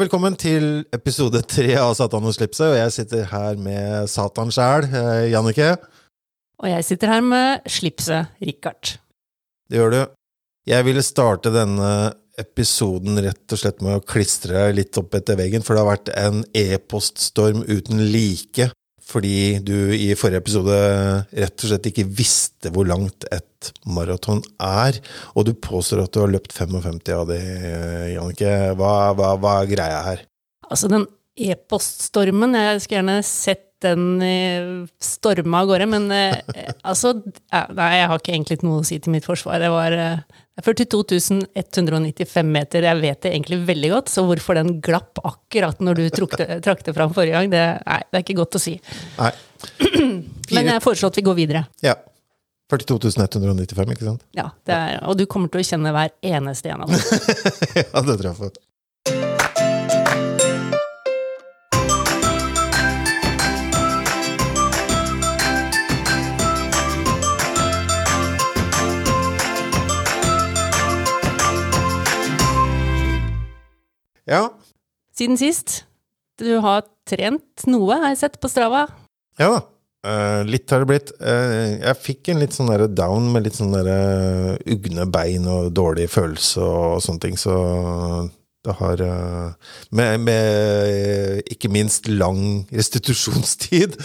Velkommen til episode tre av Satan og slipset, og jeg sitter her med Satan sjæl, eh, Jannicke. Og jeg sitter her med slipset Richard. Det gjør du. Jeg ville starte denne episoden rett og slett med å klistre litt opp etter veggen, for det har vært en e-poststorm uten like. Fordi du i forrige episode rett og slett ikke visste hvor langt et maraton er. Og du påstår at du har løpt 55 av det, Jannicke. Hva, hva, hva er greia her? Altså, den e-poststormen, jeg skulle gjerne sett den storma av gårde, men eh, altså Nei, jeg har ikke egentlig noe å si til mitt forsvar. Det var eh, 42 195 meter. Jeg vet det egentlig veldig godt, så hvorfor den glapp akkurat når du trakk det fram forrige gang, det, nei, det er ikke godt å si. Nei. Men jeg foreslår at vi går videre. Ja. 42 195, ikke sant? Ja, det er, Og du kommer til å kjenne hver eneste en av dem. ja, det tror jeg på. Ja. Siden sist. Du har trent noe, har jeg sett på Strava. Ja da. Uh, litt har det blitt. Uh, jeg fikk en litt sånn der down med litt sånn eh, ugne bein og dårlig følelse og sånne ting, så det har med, med ikke minst lang restitusjonstid.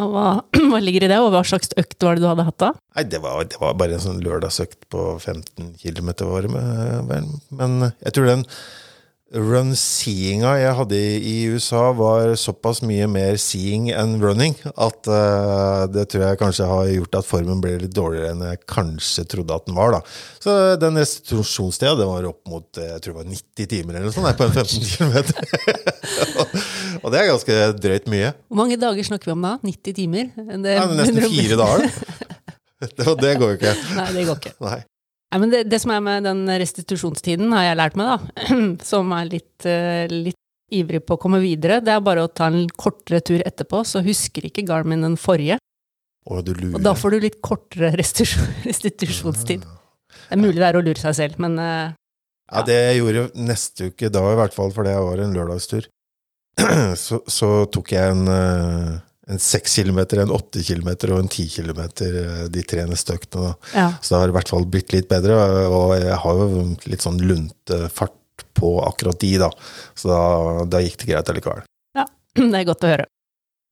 Og Hva, hva ligger i det, og hva slags økt var det du hadde hatt da? Nei, det var, det var bare en sånn lørdagsøkt på 15 km var det. Men jeg tror den run-seeinga jeg hadde i USA, var såpass mye mer seeing enn running at uh, det tror jeg kanskje har gjort at formen ble litt dårligere enn jeg kanskje trodde at den var. da. Så den restitusjonstida det var opp mot eh, jeg tror det var 90 timer eller noe sånt på en 15 km. og det er ganske drøyt mye. Hvor mange dager snakker vi om da? 90 timer? Det, Ja, nesten fire dager. Det, det går jo ikke. Nei, det går ikke. Nei. Nei, men det, det som er med den restitusjonstiden, har jeg lært meg, da, som er litt, eh, litt ivrig på å komme videre, det er bare å ta en kortere tur etterpå, så husker ikke Garmin den forrige. Og du lurer. Og da får du litt kortere restitusjon, restitusjonstid. Det er mulig det er å lure seg selv, men ja. Ja, det jeg gjorde neste uke da, i hvert fall, for det var en lørdagstur, så, så tok jeg en, eh, en 6 kilometer, en 8 kilometer og en 10 kilometer eh, de tre neste øktene. Ja. Så det har i hvert fall blitt litt bedre, og jeg har jo litt sånn luntefart på akkurat de, da. Så da, da gikk det greit allikevel. Ja, Det er godt å høre.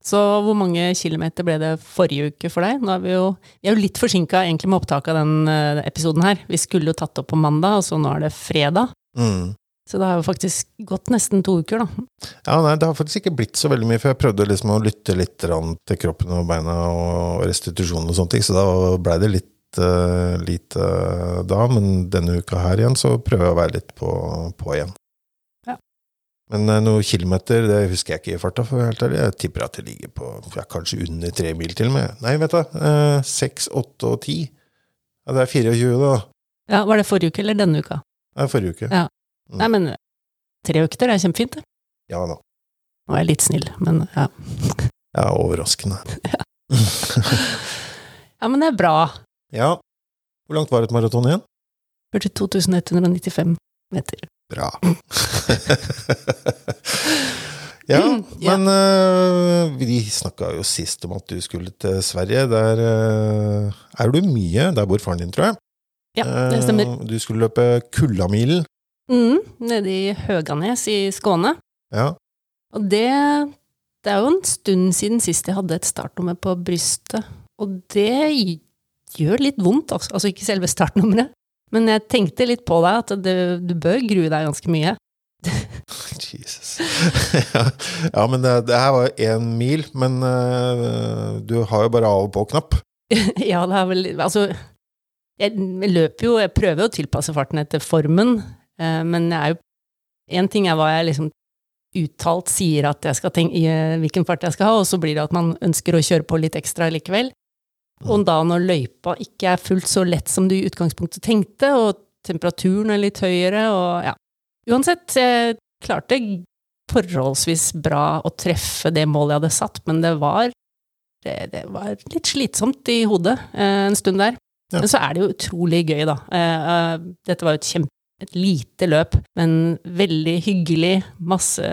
Så hvor mange kilometer ble det forrige uke for deg? Nå er vi jo, vi er jo litt forsinka egentlig med opptaket av den eh, episoden her. Vi skulle jo tatt opp på mandag, og så nå er det fredag. Mm. Så det har jo faktisk gått nesten to uker, da. Ja, nei, det har faktisk ikke blitt så veldig mye, for jeg prøvde liksom å lytte litt til kroppen og beina og restitusjon og sånne ting, så da blei det litt uh, lite eh, da, men denne uka her igjen så prøver jeg å være litt på, på igjen. Ja. Men uh, noen kilometer, det husker jeg ikke i farta, for helt ærlig. Jeg tipper at det ligger på kanskje under tre mil til og med. Nei, vet du, seks, åtte og ti. Ja, det er 24 da. Ja, Var det forrige uke eller denne uka? Det er forrige uke. Ja. Nei, men tre økter er kjempefint, det. Ja da. Nå er jeg litt snill, men ja. Ja, overraskende. Ja, men det er bra. Ja. Hvor langt var et maraton igjen? 42 195 meter. Bra. ja, Mm, ja. men eh, vi snakka jo sist om at du skulle til Sverige. Der uh, er du mye. Der bor faren din, tror jeg. Ja, det stemmer. Uh, du skulle løpe Kullamilen. Mm, nede i Høganes i Skåne. Ja. Og det Det er jo en stund siden sist jeg hadde et startnummer på brystet. Og det gjør litt vondt, altså. Altså ikke selve startnummeret. Men jeg tenkte litt på deg, at det, du bør grue deg ganske mye. Jesus. ja, ja, men det, det her var én mil. Men uh, du har jo bare av og på-knapp. ja, det er vel Altså, jeg løper jo Jeg prøver jo å tilpasse farten etter formen, eh, men jeg er jo Én ting er hva jeg liksom uttalt sier at jeg skal tenke, i eh, hvilken fart jeg skal ha, og så blir det at man ønsker å kjøre på litt ekstra likevel. Og da når løypa ikke er fullt så lett som du i utgangspunktet tenkte, og temperaturen er litt høyere, og ja. Uansett, jeg klarte forholdsvis bra å treffe det målet jeg hadde satt, men det var, det, det var litt slitsomt i hodet eh, en stund der. Ja. Men så er det jo utrolig gøy, da. Eh, eh, dette var jo et kjempe et lite løp, men veldig hyggelig. Masse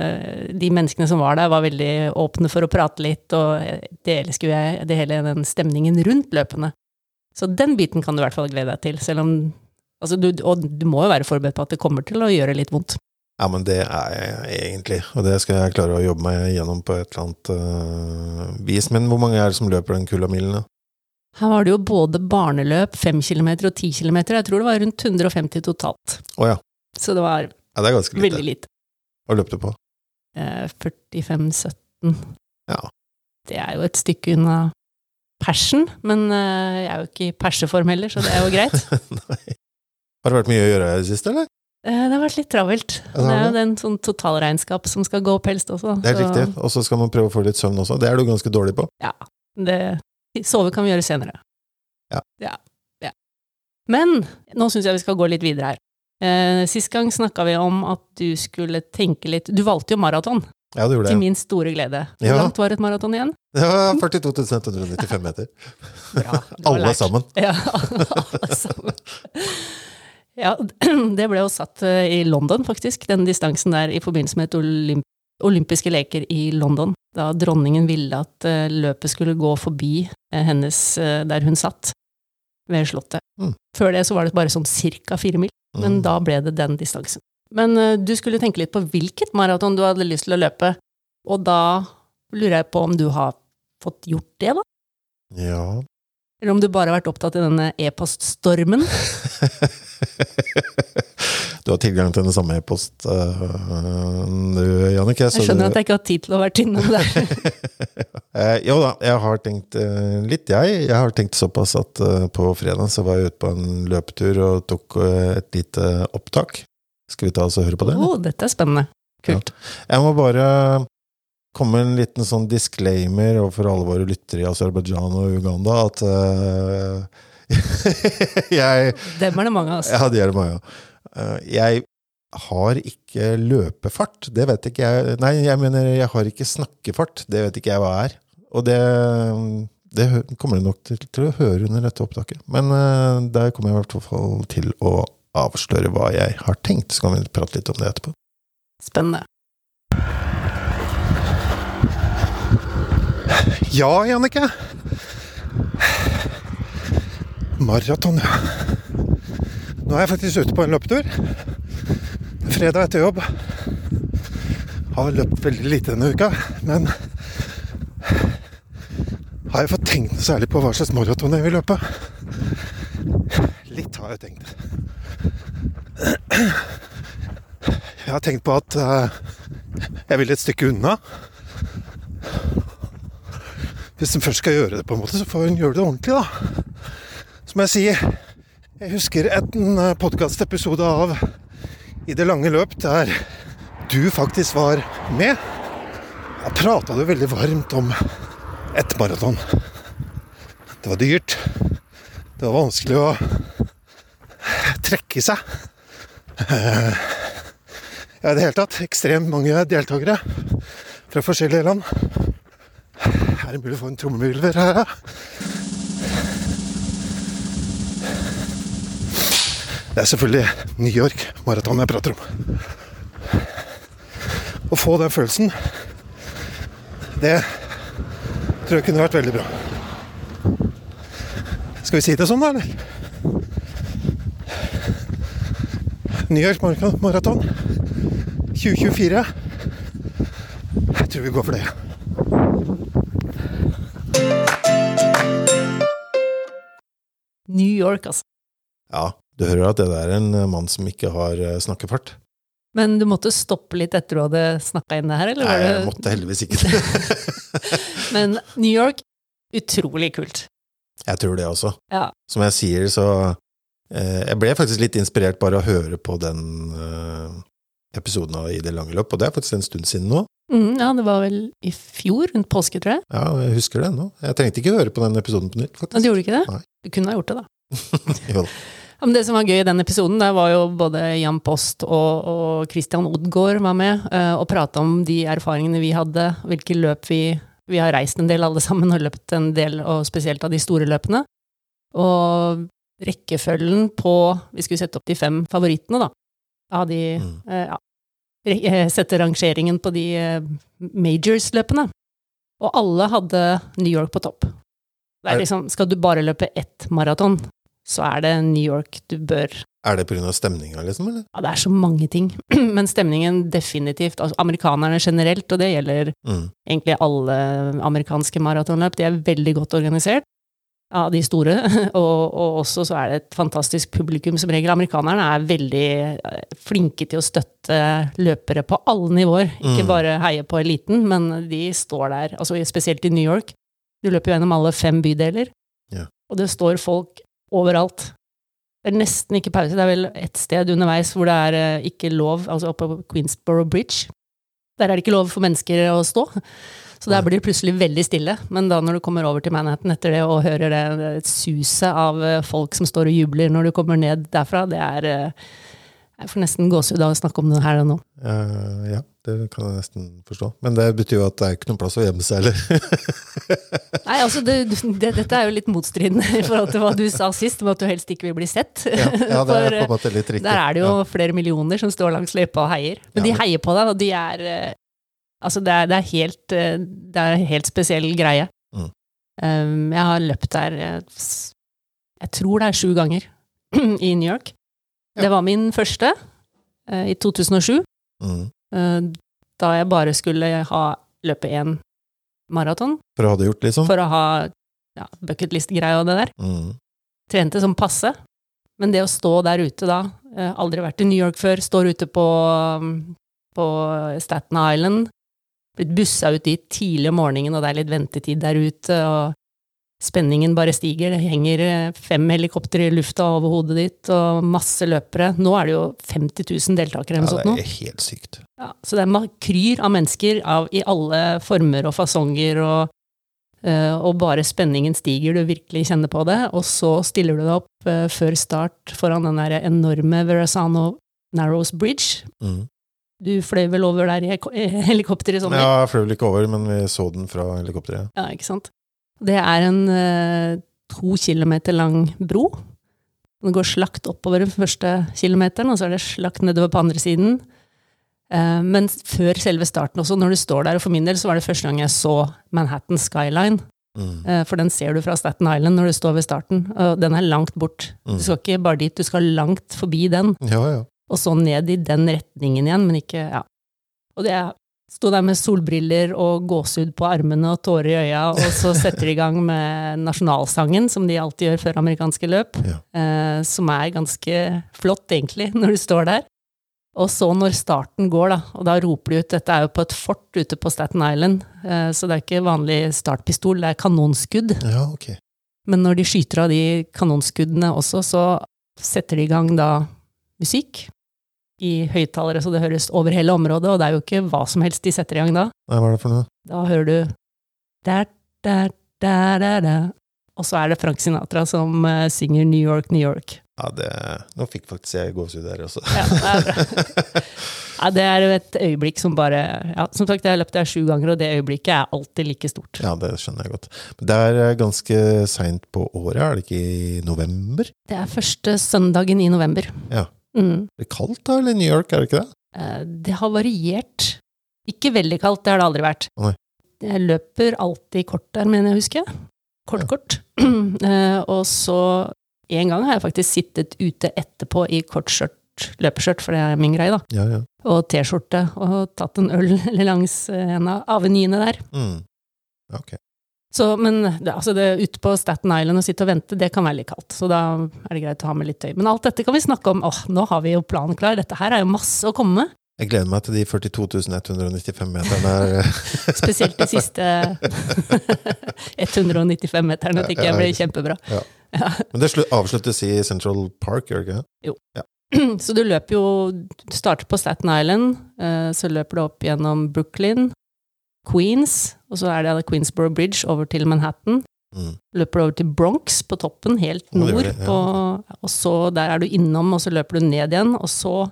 De menneskene som var der, var veldig åpne for å prate litt, og det elsker jeg, det hele den stemningen rundt løpene. Så den biten kan du i hvert fall glede deg til, selv om altså du, Og du må jo være forberedt på at det kommer til å gjøre litt vondt. Ja, men det er jeg egentlig, og det skal jeg klare å jobbe meg gjennom på et eller annet uh, vis. Men hvor mange er det som løper den kulamilen, da? Her var det jo både barneløp, 5 kilometer og 10 kilometer. Jeg tror det var rundt 150 totalt. Oh, ja. Så det var ja, det lite. veldig lite. Hva løp du på? Eh, 45-17. Ja. Det er jo et stykke unna persen, men eh, jeg er jo ikke i perseform heller, så det er jo greit. Nei. Har det vært mye å gjøre i det siste, eller? Eh, det har vært litt travelt. Ja, det det er jo den sånn totalregnskap som skal gå opp helst også. Det er så riktig. Og så skal man prøve å få litt søvn også. Det er du ganske dårlig på. Ja, Det, sove kan vi gjøre senere. Ja. ja. ja. Men nå syns jeg vi skal gå litt videre her. Eh, sist gang snakka vi om at du skulle tenke litt Du valgte jo maraton, Ja, du gjorde til min store glede. Hvor Ja. langt var et maraton igjen? Det var 42 195 meter. Bra, Alle sammen. Ja, alle sammen. Ja, det ble jo satt eh, i London, faktisk, den distansen der, i forbindelse med et olymp olympiske leker i London. Da dronningen ville at eh, løpet skulle gå forbi eh, hennes eh, der hun satt, ved Slottet. Mm. Før det så var det bare sånn cirka fire mil, men Mm. da ble det den distansen. Men du skulle tenke litt på hvilket maraton du hadde lyst til å løpe, og da lurer jeg på om du har fått gjort det, da? Ja Eller om du bare har vært opptatt i denne e-poststormen? Du har tilgang til den samme e-post, uh, Jannicke. Jeg skjønner du- at jeg ikke har tid til å være innom der. uh, jo da, jeg har tenkt uh, litt, jeg. Jeg har tenkt såpass at uh, på fredag så var jeg ute på en løpetur og tok et lite opptak. Skal vi ta oss og høre på det? Å, eller? dette er spennende. Kult. Jeg må bare komme en liten sånn disclaimer overfor alle våre lyttere i Aserbajdsjan og Uganda at jeg Dem er det mange av altså. Ja, de er det mange av. Eh, jeg har ikke løpefart. Det vet ikke jeg Nei, jeg mener jeg har ikke snakkefart. Det vet ikke jeg hva er. Og det, det kommer du nok til, til å høre under dette opptaket. Men eh, der kommer jeg i hvert fall til å avsløre hva jeg har tenkt. Så kan vi prate litt om det etterpå. Spennende. Ja, Jannicke. Maraton, ja. Nå er jeg faktisk ute på en løpetur. Fredag etter jobb. Har løpt veldig lite denne uka, men har jeg fått tenkt noe særlig på hva slags maraton jeg vil løpe? Litt har jeg tenkt. Jeg har tenkt på at eh, jeg vil et stykke unna. Hvis en først skal gjøre det, på en måte, så får en gjøre det ordentlig, da. Så må jeg si Jeg husker en podkastepisode av I det lange løp der du faktisk var med. Da prata du veldig varmt om et maraton. Det var dyrt. Det var vanskelig å trekke seg. Eh, Ja, i det hele tatt ekstremt mange deltakere fra forskjellige land. Er det mulig å få en trommevirvel her, da? Det er selvfølgelig New York maraton jeg prater om. Å få den følelsen, det tror jeg kunne vært veldig bra. Skal vi si det sånn, da, eller? New York Marathon maraton 2024. Jeg tror vi går for det. New York, altså. Ja, du hører at det der er en eh, mann som ikke har eh, snakkefart. Men du måtte stoppe litt etter du hadde snakka inn det her, eller Nei, jeg måtte heldigvis ikke det. Men New York, utrolig kult. Jeg tror det også. Ja. Som jeg sier, så eh, Jeg ble faktisk litt inspirert bare av å høre på den eh, episoden av I det lange løp, og det er faktisk en stund siden nå. Mm, ja, det var vel i fjor, rundt påske, tror jeg. Ja, jeg husker det ennå. Jeg trengte ikke høre på den episoden på nytt, Men Ja, du gjorde ikke det? Nei. Du kunne ha gjort det, da. Jo da. Ja, men det som var gøy i den episoden, der var jo både Jan Post og, og Christian Odgaard var med uh, og prata om de erfaringene vi hadde, hvilke løp vi Vi har reist en del alle sammen og løpt en del, og spesielt av de store løpene. Og rekkefølgen på Vi skulle sette opp de fem favorittene, da. av de Mm. uh, ja, eh, Sette rangeringen på de uh, majors-løpene. Og alle hadde New York på topp. Det Er- er liksom, skal du bare løpe ett maraton, så er det New York du bør Er det pga. stemninga, liksom? eller? Ja, det er så mange ting. Men stemningen definitivt. Altså, amerikanerne generelt, og det gjelder Mm. egentlig alle amerikanske maratonløp, de er veldig godt organisert. Ja, de store. Og, og også så er det et fantastisk publikum som regel. Amerikanerne er veldig eh, flinke til å støtte løpere på alle nivåer. Ikke Mm. bare heie på eliten, men de står der, altså spesielt i New York. Du løper jo gjennom alle fem bydeler, Ja. og det står folk overalt. Det er nesten ikke pause. Det er vel ett sted underveis hvor det er eh, ikke lov, altså oppe på Queensboro Bridge. Der er det ikke lov for mennesker å stå. Så der blir det plutselig veldig stille. Men da når du kommer over til Manhattan etter det og hører det, det suset av eh, folk som står og jubler når du kommer ned derfra, det er eh, Jeg får nesten gåsehud av å snakke om det her og nå. Uh, ja, det kan jeg nesten forstå. Men det betyr jo at det er ikke noen plass å gjemme seg heller. Nei, altså det, det, dette er jo litt motstridende i forhold til hva du sa sist, om at du helst ikke vil bli sett. ja, ja, det er på en måte litt riktig. Der er det jo Ja. flere millioner som står langs løypa og heier. Men Ja, de heier på deg, og de er eh, Altså, det er, det er helt eh, Det er en helt spesiell greie. Mm. Um, jeg har løpt der jeg, Jeg tror det er sju ganger i New York. Det var min første eh, i 2007, Mm. Eh, da jeg bare skulle ha løpe én maraton For å ha det gjort, liksom? for å ha ja, bucketlist-greia og det der. Mm. Trente som passe. Men det å stå der ute da, eh, aldri vært i New York før, står ute på, um, på Staten Island, blitt bussa ut dit tidlig om morgenen, og det er litt ventetid der ute, og spenningen bare stiger. Det henger eh, fem helikoptre i lufta over hodet ditt, og masse løpere. Nå er det jo 50 000 deltakere Ja, nå. det er helt sykt. Ja, så det er makryr av mennesker av, i alle former og fasonger, og, eh, og bare spenningen stiger, du virkelig kjenner på det, og så stiller du deg opp eh, før start foran den der enorme Verrazano Narrows Bridge. Mm. Du fløy vel over der i helikopteret? i helikopter i sommer? Ja, jeg fløy vel ikke over, men vi så den fra helikopteret. Ja, ikke sant? Det er en eh, to kilometer lang bro. Den går slakt oppover den første kilometeren, og så er det slakt nedover på andre siden. Eh, men før selve starten også, når du står der, og for min del så var det første gang jeg så Manhattan Skyline, Mm. eh, for den ser du fra Staten Island når du står ved starten, og den er langt bort. Mm. Du skal ikke bare dit, du skal langt forbi den Ja, ja. og så ned i den retningen igjen, men ikke Ja. Og det er Sto der med solbriller og gåsehud på armene og tårer i øya, og så setter de i gang med nasjonalsangen, som de alltid gjør før amerikanske løp, Ja. eh, som er ganske flott, egentlig, når du står der. Og så når starten går, da, og da roper de ut Dette er jo på et fort ute på Staten Island, eh, så det er ikke vanlig startpistol, det er kanonskudd. ja, okay. Men når de skyter av de kanonskuddene også, så setter de i gang da musikk i høyttalere, så det høres over hele området, og det er jo ikke hva som helst de setter i gang da. Nei, hva er det for noe? Da hører du der, der, der, der, der. Og så er det Frank Sinatra som uh, synger New York, New York. Ja, det Nå fikk faktisk jeg gåsehud der også. Ja, det er bra. Ja, det er jo et øyeblikk som bare ja, Som sagt, jeg har løpt der sju ganger, og det øyeblikket er alltid like stort. Ja, det skjønner jeg godt. Men det er eh, ganske seint på året, er det ikke i november? Det er første søndagen i november. Ja. Mm. Det er kaldt da, eller New York, er det ikke det? Eh, Det har variert. Ikke veldig kaldt, det har det aldri vært. Nei. Jeg løper alltid kort der, mener jeg å huske. Kort, Ja. kort. Eh, Og så en gang har jeg faktisk sittet ute etterpå i kortskjørt, løpeskjørt, for det er min greie, da, Ja, ja. og T-skjorte, og tatt en øl langs en av avenyene der. Mm. Ok. Så, men det, altså det, ute på Staten Island og sitte og vente, det kan være litt kaldt. Så da er det greit å ha med litt tøy. Men alt dette kan vi snakke om. Åh, nå har vi jo planen klar. Dette her er jo masse å komme med. Jeg gleder meg til de 42.195 meterne der. Spesielt de siste 195 meterne tenker jeg blir kjempebra. Men det avsluttes i Central Park, gjør det ikke? Så du løper jo Du starter på Staten Island, eh, så løper du opp gjennom Brooklyn, Queens, og så er det Queensborough Bridge over til Manhattan. Mm. Løper du over til Bronx på toppen, helt nord, ja. på, og så der er du innom, og så løper du ned igjen, og så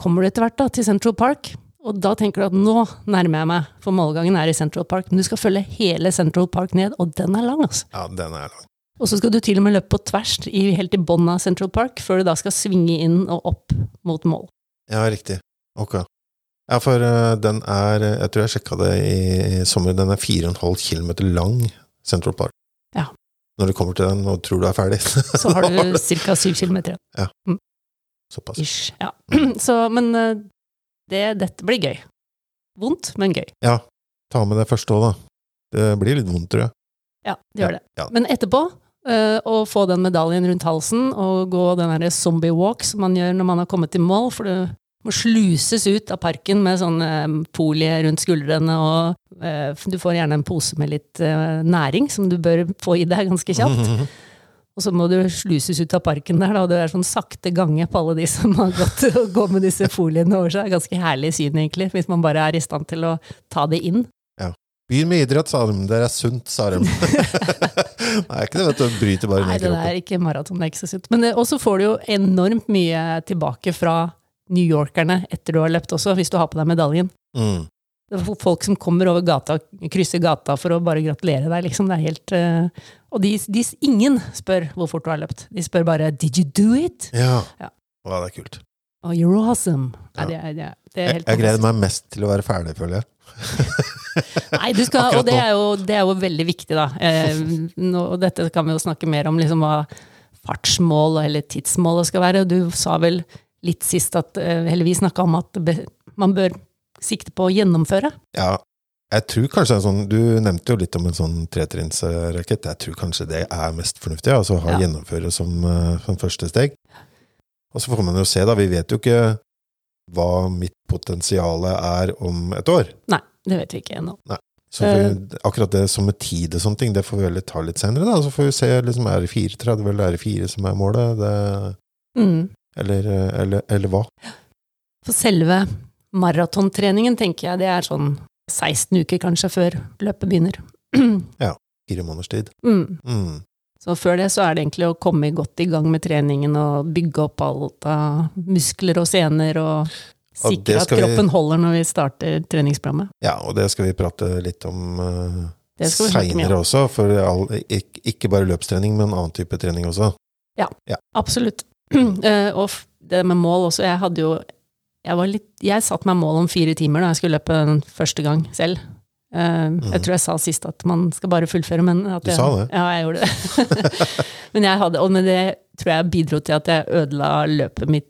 kommer du etter hvert da til Central Park. Og da tenker du at nå nærmer jeg meg, for målgangen er i Central Park. Men du skal følge hele Central Park ned, og den er lang, altså. Ja, den er lang. Og så skal du til og med løpe på tvers i, helt i bånn av Central Park, før du da skal svinge inn og opp mot mål. Ja, riktig. Ok. Ja, for eh, den er Jeg tror jeg sjekka det i, sommer. Den er 4,5 km lang, Central Park. Ja. Når du kommer til den og tror du er ferdig. Så har du ca. syv kilometer igjen. Såpass. Ish. Ja. Så, men eh, det, dette blir gøy. Vondt, men gøy. Ja. Ta med det første òg, da. Det blir litt vondt, tror jeg. Ja, det gjør det. Ja. Men etterpå, eh, å få den medaljen rundt halsen og gå den der zombie walk som man gjør når man har kommet i mål, for du må sluses ut av parken med sånn eh, folie rundt skuldrene, og eh, du får gjerne en pose med litt eh, næring som du bør få i deg ganske kjapt. Og så må du sluses ut av parken der, da, og det er sånn sakte gange på alle de som har gått og går med disse foliene over seg. Ganske herlig syn, egentlig, hvis man bare er i stand til å ta det inn. Begynn med idrett, sa de. Det er sunt, sa de. Nei, ikke det, vet du. Bryter bare Nei, det er ikke maraton, det er ikke så sunt. Men også får du jo enormt mye tilbake fra New Yorkerne etter du har løpt også, hvis du har på deg medaljen. Mm. Det er folk som kommer over gata, krysser gata for å bare gratulere deg, liksom. Det er helt uh, Og de, de, ingen spør hvor fort du har løpt. De spør bare 'Did you do it?' Ja. Ja. Å, det er kult. Oh, you're awesome. Ja. Nei, det, er, det, det Jeg, helt jeg gleder meg mest til å være ferdig, føler jeg. Nei, du skal, og det er, jo, det er jo veldig viktig, da. Eh, nå, og dette kan vi jo snakke mer om, liksom hva fartsmål eller tidsmålet skal være. Du sa vel litt sist at eh, Eller vi snakka om at man bør sikte på å gjennomføre. Ja, jeg tror kanskje en sånn, Du nevnte jo litt om en sånn tretrinnsrakett. Jeg tror kanskje det er mest fornuftig. altså ha Ja. Gjennomføre som, eh, som første steg. Og så får man jo se, da. Vi vet jo ikke hva mitt potensial er om et år. Nei, det vet vi ikke ennå. Så vi, akkurat det som med tid og sånne ting, det får vi ta litt senere. da, Så får vi se, liksom, er det 34 eller er det 4 som er målet? Det, Mm. Eller, eller, eller hva? For selve maratontreningen tenker jeg det er sånn 16 uker kanskje før løpet begynner. ja. Fire måneders tid. mm. Mm. Så før det så er det egentlig å komme godt i gang med treningen og bygge opp alt av muskler og sener og sikre at kroppen vi- holder når vi starter treningsprogrammet. Ja, og det skal vi prate litt om uh, mye seinere også. For all, ikke, ikke bare løpstrening, men annen type trening også. Ja, Absolutt. Eh, og det med mål også, jeg hadde jo jeg, var litt, jeg satte meg mål om fire timer da jeg skulle løpe den første gang selv. Eh, Jeg tror jeg sa sist at man skal bare fullføre, men at Du jeg, sa det. Ja, jeg gjorde det. men, jeg hadde, og med det tror jeg bidro til at jeg ødela løpet mitt.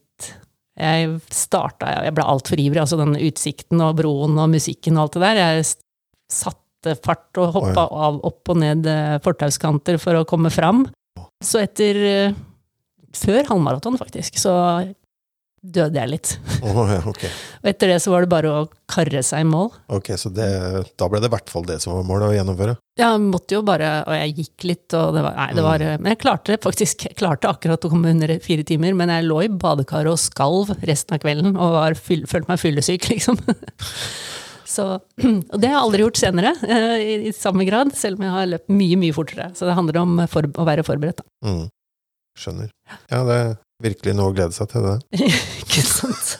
Jeg starta, jeg ble altfor ivrig, altså den utsikten og broen og musikken og alt det der. Jeg satte fart og hoppa Å, av opp og ned eh, fortauskanter for å komme fram. Så etter Før halvmaraton, faktisk, så døde jeg litt. Oh, ja, ok. Og etter det så var det bare å karre seg i mål. Ok, Så det, da ble det i hvert fall det som var målet å gjennomføre? Ja, Jeg måtte jo bare, og jeg gikk litt, og det var, nei, det var, men jeg klarte faktisk, jeg klarte akkurat å komme under fire timer, men jeg lå i badekaret og skalv resten av kvelden, og var, fyll, følte meg fyllesyk, liksom. Så, og det har jeg aldri gjort senere, eh, i, i samme grad, selv om jeg har løpt mye, mye fortere. Så det handler om for, å være forberedt, da. Mm. Skjønner. Ja, det er virkelig noe å glede seg til, det. Ikke sant?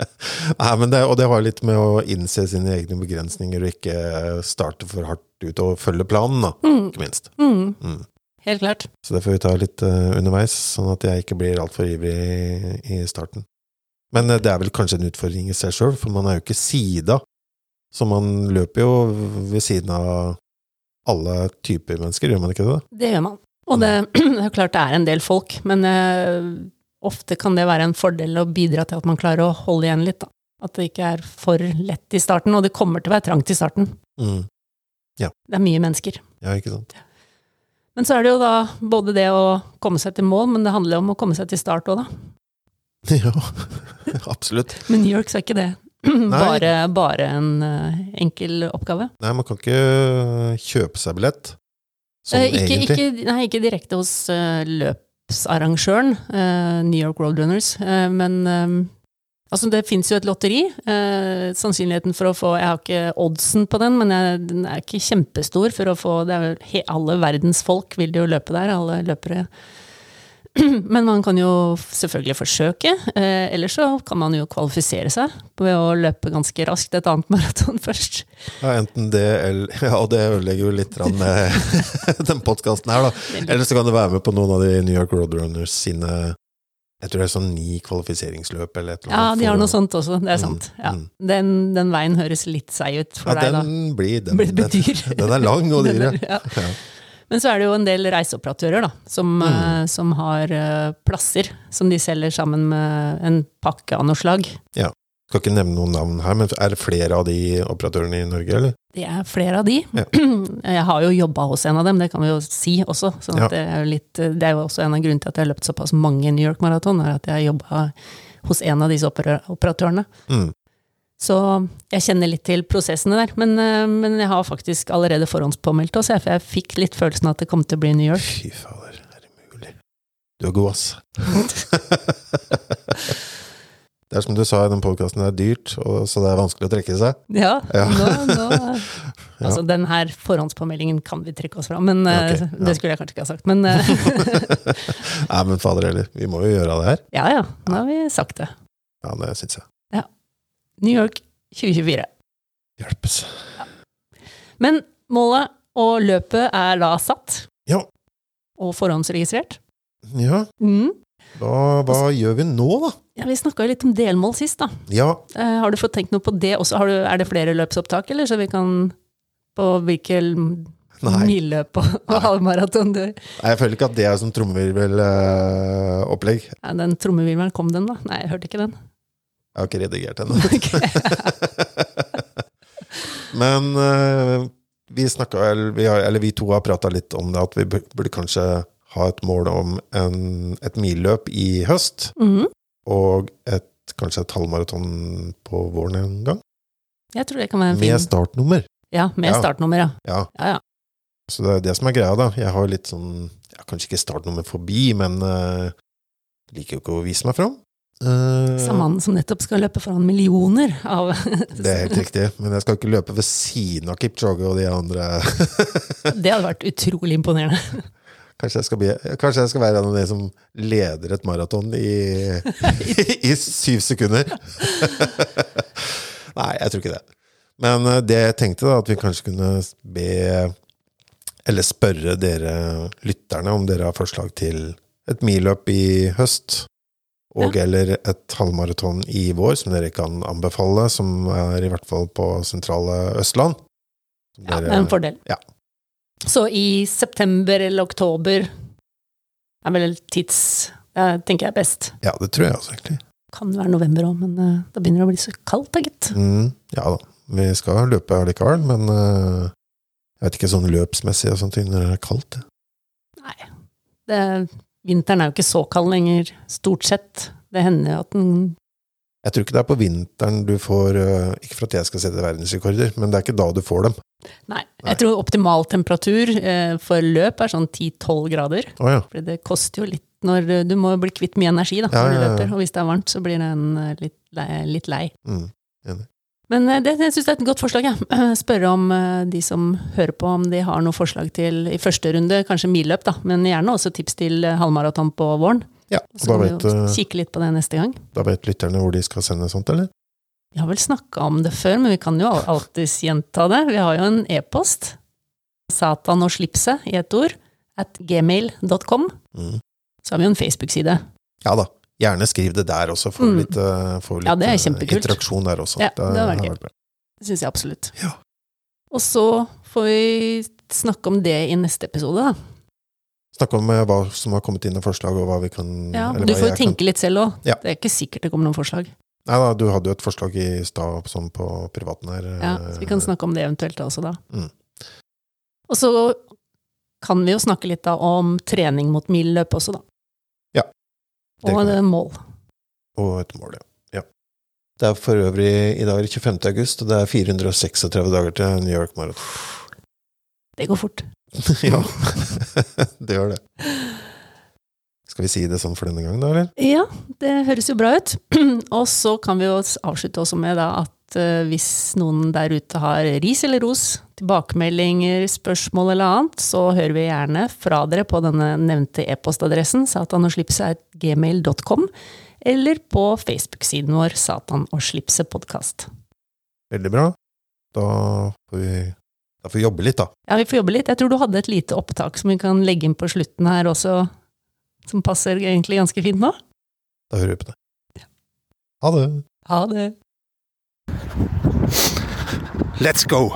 Nei, men det, og det har litt med å innse sine egne begrensninger og ikke starte for hardt ut og følge planen, da, Mm, ikke minst. mm, Mm. helt klart. Så det får vi ta litt uh, underveis, sånn at jeg ikke blir altfor ivrig i, i starten. Men uh, det er vel kanskje en utfordring i seg sjøl, for man er jo ikke sida. Så man løper jo ved siden av alle typer mennesker, gjør man ikke det? Det gjør man. Og det, det er klart det er en del folk, men eh, ofte kan det være en fordel å bidra til at man klarer å holde igjen litt. Da. At det ikke er for lett i starten, og det kommer til å være trangt i starten. Mm. Det er mye mennesker. Ja, ikke sant? Men så er det jo da både det å komme seg til mål, men det handler jo om å komme seg til start òg, da. Ja, absolutt. Men New York så er ikke det bare, bare en eh, enkel oppgave. Nei, man kan ikke kjøpe seg billett, sånn Eh, ikke, ikke, nei, ikke direkte hos uh, løpsarrangøren, uh, New York Roadrunners, uh, men um, altså det fins jo et lotteri. eh, sannsynligheten for å få Jeg har ikke oddsen på den, men jeg, den er ikke kjempestor for å få det er, jo Alle verdens folk vil jo løpe der, alle løpere. Men man kan jo selvfølgelig forsøke, eh, eller så kan man jo kvalifisere seg ved å løpe ganske raskt et annet maraton først. Ja, enten det eller Ja, og det ødelegger jo litt med den podkasten her, da. Eller så kan du være med på noen av de New York Roadrunners sine Jeg tror det er sånn ni kvalifiseringsløp eller et eller annet. Ja, de har noe sånt også, det er sant. Ja. mm. Den, den veien høres litt seig ut for Ja, deg, da. den blir den, Blir- dyr. Den, den er lang og dyr, ja. Men så er det jo en del reiseoperatører da, som, Mm. eh, som har eh, plasser som de selger sammen med en pakke av noe slag. Ja. Skal ikke nevne noen navn her, men er det flere av de operatørene i Norge, eller? Det er flere av de. Ja. Jeg har jo jobba hos en av dem, det kan vi jo si også. sånn Ja. det, er jo litt, det er jo også en av grunnene til at jeg har løpt såpass mange New York Marathon, er at jeg har jobba hos en av disse operatørene. Mm. Så jeg kjenner litt til prosessene der. Men, eh, men jeg har faktisk allerede forhåndspåmeldt oss, for jeg fikk litt følelsen at det kom til å bli New York. Fy fader, er det mulig? Du er god, ass. det er som du sa i den podkasten, det er dyrt, og, så det er vanskelig å trekke seg. Ja, Ja. nå, nå Altså, den her forhåndspåmeldingen kan vi trekke oss fra, men okay, ja. det skulle jeg kanskje ikke ha sagt. Men eh, Nei, men fader heller, vi må jo gjøre det her. ja ja, nå har vi sagt det. Ja, det syns jeg. New York 2024. Hjelpes. Men målet og løpet er da satt. Ja. Og forhåndsregistrert. Ja, Mm. da, hva gjør vi nå, da? Ja, vi snakka litt om delmål sist, da. Ja, Eh, har du fått tenkt noe på det også? Har du, er det flere løpsopptak, eller så vi kan På hvilke Nei. milløp og, og halvmaraton du Nei, jeg føler ikke at det er som trommevirvelopplegg. ja, Den trommevirvelen, kom den, da? Nei, jeg hørte ikke den. Jeg har ikke redigert ennå. Men uh, vi snakka, eller, vi har- eller vi to har prata litt om det, at vi burde kanskje ha et mål om en, et milløp i høst, Mhm. og et, kanskje et halvmaraton på våren en gang. Jeg tror det kan være en Med fin startnummer. Ja, med Ja. startnummer, ja. Ja, ja, ja. så det er det som er greia, da. Jeg har litt sånn Kanskje ikke startnummer forbi, men uh, liker jo ikke å vise meg fram. Eh, Som mannen som nettopp skal løpe foran millioner av Det er helt riktig, men jeg skal ikke løpe ved siden av Kipchoge og de andre. Det hadde vært utrolig imponerende. Kanskje jeg skal, bli, kanskje jeg skal være en av de som leder et maraton i, i syv sekunder. Nei, jeg tror ikke det. Men eh, det jeg tenkte, da, at vi kanskje kunne be Eller spørre dere lytterne om dere har forslag til et milløp i høst. Og eller et halvmaraton i vår, som dere kan anbefale, som er i hvert fall på sentrale Østland. Ja, det er en fordel. Ja. Så i september eller oktober er vel tids... Det tenker jeg er best. Ja, det tror jeg også, egentlig. Kan være november òg, men eh, da begynner det å bli så kaldt, da, gitt. Mm, ja da, vi skal løpe allikevel, men eh, jeg vet ikke sånn løpsmessig og ting når det er kaldt. Nei. Det, vinteren er jo ikke så kald lenger, stort sett. Det hender jo at den Jeg tror ikke det er på vinteren du får eh, Ikke for at jeg skal sette verdensrekorder, men det er ikke da du får dem. Nei. Nei. Jeg tror optimal temperatur eh, for løp er sånn 10-12 grader. Oh, ja. For det koster jo litt når Du må bli kvitt mye energi da, når ja, ja, ja. løper, og hvis det er varmt, så blir den eh, litt lei. Litt lei. Mm. Men det det, jeg syns det er et godt forslag. Ja. Spørre om eh, de som hører på, om de har noen forslag til i første runde, kanskje milløp, da, men gjerne også tips til eh, halvmaraton på våren. ja. Så Da vi vet, jo eh, kikke litt på det neste gang. da vet lytterne hvor de skal sende sånt, eller? Vi har vel snakka om det før, men vi kan jo al- alltids gjenta det. Vi har jo en e-post. Satan og slipset i ett ord. At gmail.com. Mm. Så har vi jo en Facebook-side. Ja da. Gjerne skriv det der også, få Mm. litt, eh, få litt Ja, det eh, interaksjon der også. Ja, det vært har gøy. vært. Det syns jeg absolutt. Ja. Og så får vi snakke om det i neste episode, da. Snakke om eh, hva som har kommet inn av forslag, og hva vi kan Ja, du får jo jeg kan- tenke litt selv òg. Ja. Det er ikke sikkert det kommer noen forslag. Nei da, du hadde jo et forslag i stad sånn på privaten her. Ja, så vi kan snakke om det eventuelt også da. Mm. Og så kan vi jo snakke litt da om trening mot mildløp også, da. Og et det mål. Og et mål, ja. ja. Det er for øvrig i dag er 25. august, og det er 436 dager til New York Marathon. Det går fort. ja, det gjør det. Skal vi si det sånn for denne gangen, da, eller? Ja, det høres jo bra ut. og så kan vi jo avslutte også med da at eh, hvis noen der ute har ris eller ros, tilbakemeldinger, spørsmål eller annet, så hører vi gjerne fra dere på denne nevnte e-postadressen Satan og slipset gmail.com, eller på Facebook-siden vår Satan og slipset podkast. Veldig bra. Da får vi, da får vi jobbe litt, da. Ja, vi får jobbe litt. Jeg tror du hadde et lite opptak som vi kan legge inn på slutten her også, som passer egentlig ganske fint nå. Da hører vi på det. Ha det. Ha det. Let's go!